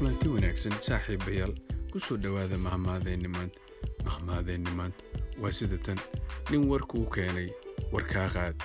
kulanti wanaagsan saaxiibayaal ku soo dhowaada mahmaadeenni maanta mahmaadeenni maanta waa sida tan nin warkuu keenay war kaa qaad.